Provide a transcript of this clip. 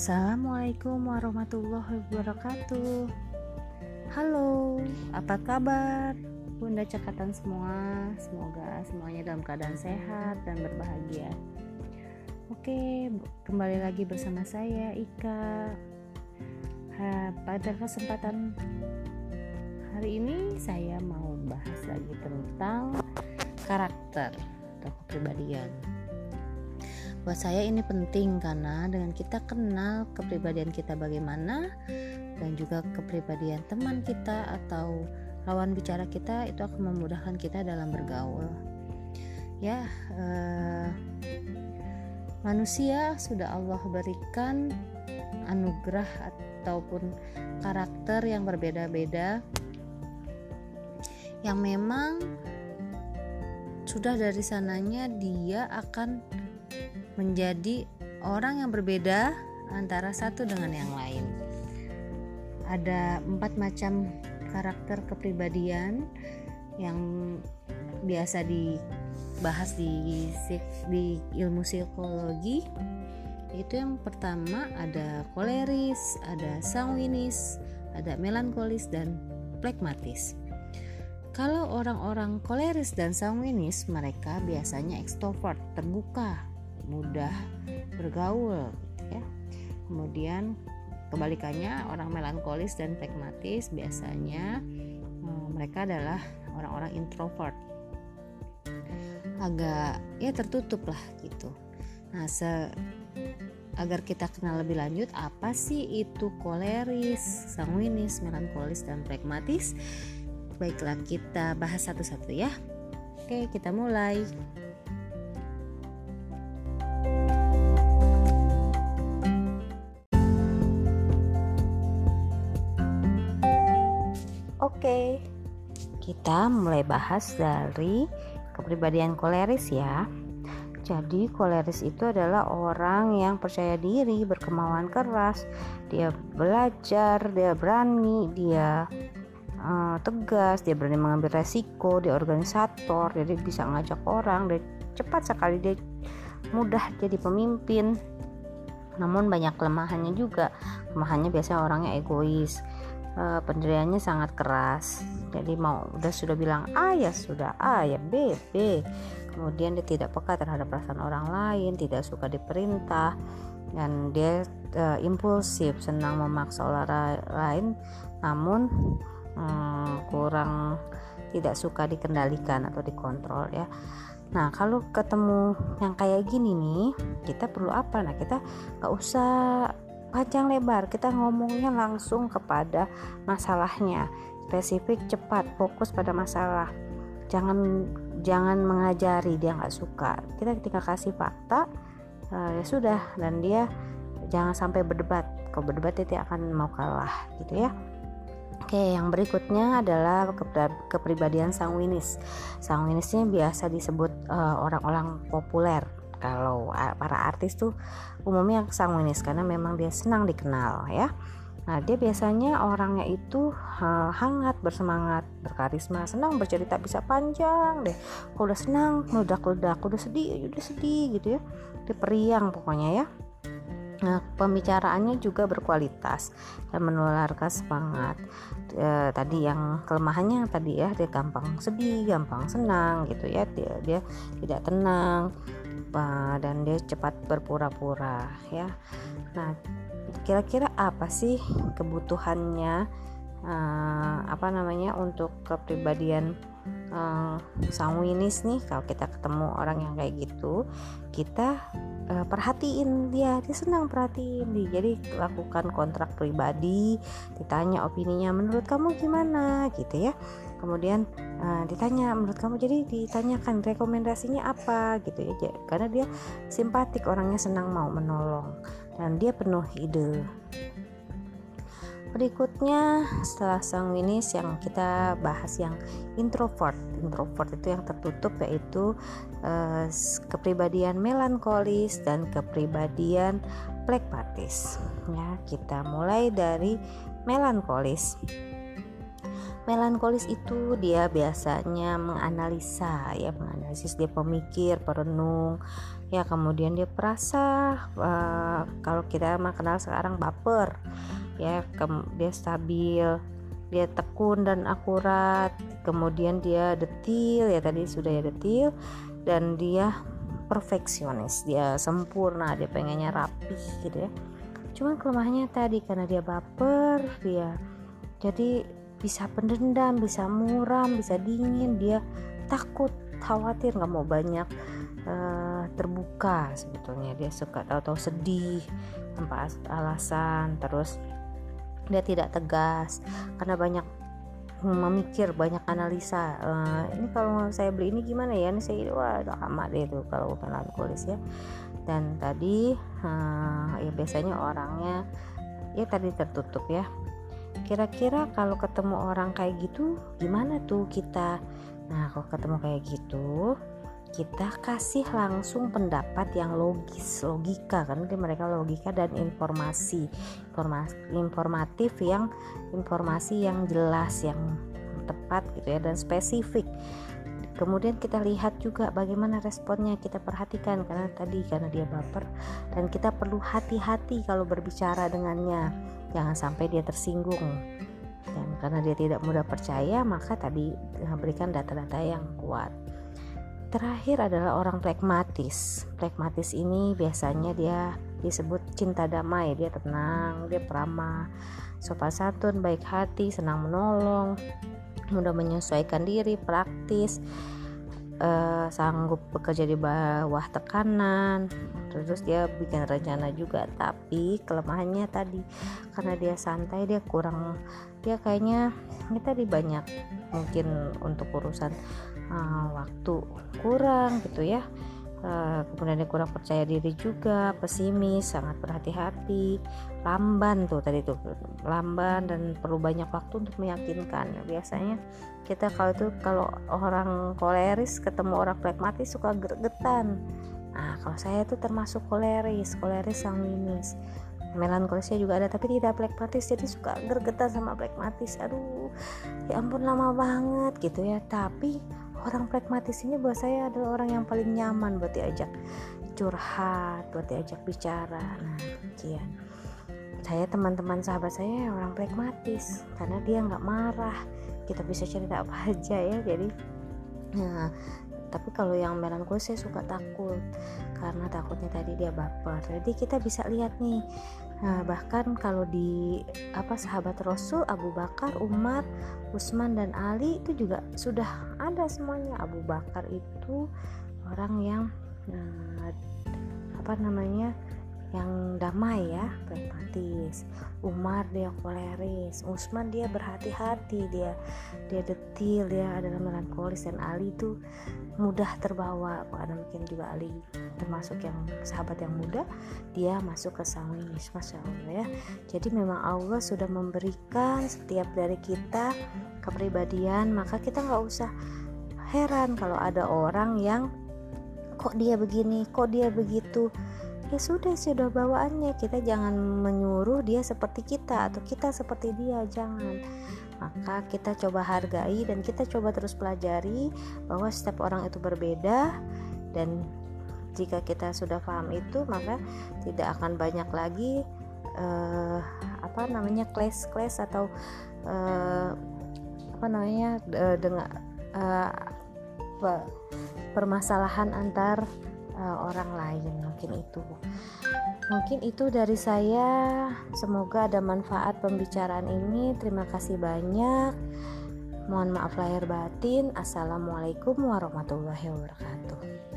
Assalamualaikum warahmatullahi wabarakatuh. Halo, apa kabar? Bunda cekatan semua, semoga semuanya dalam keadaan sehat dan berbahagia. Oke, kembali lagi bersama saya Ika. Ha, pada kesempatan hari ini saya mau bahas lagi tentang karakter atau kepribadian buat saya ini penting karena dengan kita kenal kepribadian kita bagaimana dan juga kepribadian teman kita atau lawan bicara kita itu akan memudahkan kita dalam bergaul. Ya eh, manusia sudah Allah berikan anugerah ataupun karakter yang berbeda-beda yang memang sudah dari sananya dia akan menjadi orang yang berbeda antara satu dengan yang lain. Ada empat macam karakter kepribadian yang biasa dibahas di di ilmu psikologi. Itu yang pertama ada koleris, ada sanguinis, ada melankolis dan plekmatis. Kalau orang-orang koleris dan sanguinis, mereka biasanya ekstrovert, terbuka, mudah bergaul ya. Kemudian kebalikannya orang melankolis dan pragmatis biasanya hmm, mereka adalah orang-orang introvert. Agak ya tertutup lah gitu. Nah se agar kita kenal lebih lanjut apa sih itu koleris, sanguinis, melankolis dan pragmatis? Baiklah kita bahas satu-satu ya. Oke kita mulai Oke, kita mulai bahas dari kepribadian koleris ya. Jadi koleris itu adalah orang yang percaya diri, berkemauan keras, dia belajar, dia berani, dia uh, tegas, dia berani mengambil resiko, dia organisator, jadi bisa ngajak orang, dia cepat sekali dia mudah jadi pemimpin. Namun banyak kelemahannya juga. Kelemahannya biasanya orangnya egois uh, pendiriannya sangat keras. Jadi mau udah sudah bilang A ya sudah A ya B B. Kemudian dia tidak peka terhadap perasaan orang lain tidak suka diperintah dan dia uh, impulsif senang memaksa orang lain. Namun um, kurang tidak suka dikendalikan atau dikontrol ya. Nah, kalau ketemu yang kayak gini nih, kita perlu apa? Nah, kita nggak usah panjang lebar. Kita ngomongnya langsung kepada masalahnya. Spesifik cepat fokus pada masalah. Jangan jangan mengajari dia nggak suka. Kita ketika kasih fakta uh, ya sudah dan dia jangan sampai berdebat. Kalau berdebat dia akan mau kalah gitu ya. Oke, yang berikutnya adalah kepribadian sanguinis. Sanguinisnya biasa disebut eh, orang-orang uh, populer kalau para artis tuh umumnya sanguinis karena memang dia senang dikenal ya Nah, dia biasanya orangnya itu hangat, bersemangat, berkarisma, senang bercerita bisa panjang deh. Kalau udah senang, meledak-ledak, udah sedih, udah sedih gitu ya. Dia periang pokoknya ya. Nah, pembicaraannya juga berkualitas dan menularkan semangat. E, tadi yang kelemahannya tadi ya, dia gampang sedih, gampang senang gitu ya. Dia dia tidak tenang dan dia cepat berpura-pura ya. Nah kira-kira apa sih kebutuhannya uh, apa namanya untuk kepribadian uh, sanguinis nih? Kalau kita ketemu orang yang kayak gitu kita uh, perhatiin dia dia senang perhatiin dia jadi lakukan kontrak pribadi ditanya opininya menurut kamu gimana? Gitu ya. Kemudian uh, ditanya menurut kamu? Jadi ditanyakan rekomendasinya apa gitu ya. Karena dia simpatik orangnya senang mau menolong dan dia penuh ide berikutnya setelah sanguinis yang kita bahas yang introvert. Introvert itu yang tertutup yaitu uh, kepribadian melankolis dan kepribadian plekmatis. Ya kita mulai dari melankolis. Melankolis itu dia biasanya menganalisa ya menganalisis dia pemikir perenung ya kemudian dia perasa uh, kalau kita kenal sekarang baper. Ya dia stabil dia tekun dan akurat. Kemudian dia detil ya tadi sudah ya detil dan dia perfeksionis. Dia sempurna dia pengennya rapi gitu ya. Cuman kelemahannya tadi karena dia baper dia jadi bisa pendendam bisa muram bisa dingin dia takut khawatir nggak mau banyak uh, terbuka sebetulnya. Dia suka tahu-tahu sedih tanpa alasan terus dia tidak tegas karena banyak memikir banyak analisa uh, ini kalau saya beli ini gimana ya? Ini saya wah lama deh itu kalau melankolis ya. Dan tadi uh, ya biasanya orangnya ya tadi tertutup ya. Kira-kira kalau ketemu orang kayak gitu gimana tuh kita? Nah kalau ketemu kayak gitu kita kasih langsung pendapat yang logis logika kan mereka logika dan informasi informasi informatif yang informasi yang jelas yang tepat gitu ya dan spesifik. Kemudian kita lihat juga bagaimana responnya kita perhatikan karena tadi karena dia baper dan kita perlu hati-hati kalau berbicara dengannya. Jangan sampai dia tersinggung. Dan karena dia tidak mudah percaya maka tadi berikan data-data yang kuat Terakhir adalah orang pragmatis. Pragmatis ini biasanya dia disebut cinta damai, dia tenang, dia peramah, sopan santun, baik hati, senang menolong, mudah menyesuaikan diri, praktis, uh, sanggup bekerja di bawah tekanan. Terus dia bikin rencana juga, tapi kelemahannya tadi karena dia santai, dia kurang, dia kayaknya kita di banyak mungkin untuk urusan uh, waktu kurang gitu ya. Uh, kemudian dia kurang percaya diri juga pesimis sangat berhati-hati lamban tuh tadi tuh. Lamban dan perlu banyak waktu untuk meyakinkan. Biasanya kita kalau itu kalau orang koleris ketemu orang pragmatis suka gregetan nah kalau saya itu termasuk koleris koleris sanguinis melankolisnya juga ada tapi tidak pragmatis. Jadi suka gergetan sama pragmatis. Aduh ya ampun lama banget gitu ya. Tapi orang pragmatis ini buat saya adalah orang yang paling nyaman buat diajak curhat buat diajak bicara. Nah kian saya teman-teman sahabat saya orang pragmatis karena dia nggak marah. Kita bisa cerita apa aja ya jadi. Nah tapi kalau yang melankolis saya suka takut. Karena takutnya tadi dia baper. Jadi kita bisa lihat nih nah, bahkan kalau di apa sahabat Rasul Abu Bakar Umar Utsman dan Ali itu juga sudah ada semuanya. Abu Bakar itu orang yang nah, apa namanya yang damai ya pragmatis. Umar dia koleris Usman dia berhati-hati dia dia detil dia adalah melankolis dan Ali itu mudah terbawa. Karena mungkin juga Ali termasuk yang sahabat yang muda dia masuk ke sanguinis masya Allah ya. Jadi memang Allah sudah memberikan setiap dari kita kepribadian maka kita nggak usah heran kalau ada orang yang kok dia begini? Kok dia begitu ya sudah sudah bawaannya. Kita jangan menyuruh dia seperti kita atau kita seperti dia jangan. Maka kita coba hargai dan kita coba terus pelajari bahwa setiap orang itu berbeda. Dan jika kita sudah paham itu maka tidak akan banyak lagi uh, apa namanya clash-clash atau uh, apa namanya uh, dengan uh, permasalahan antar uh, orang lain mungkin itu. Mungkin itu dari saya. Semoga ada manfaat pembicaraan ini. Terima kasih banyak. Mohon maaf lahir batin. Assalamualaikum warahmatullahi wabarakatuh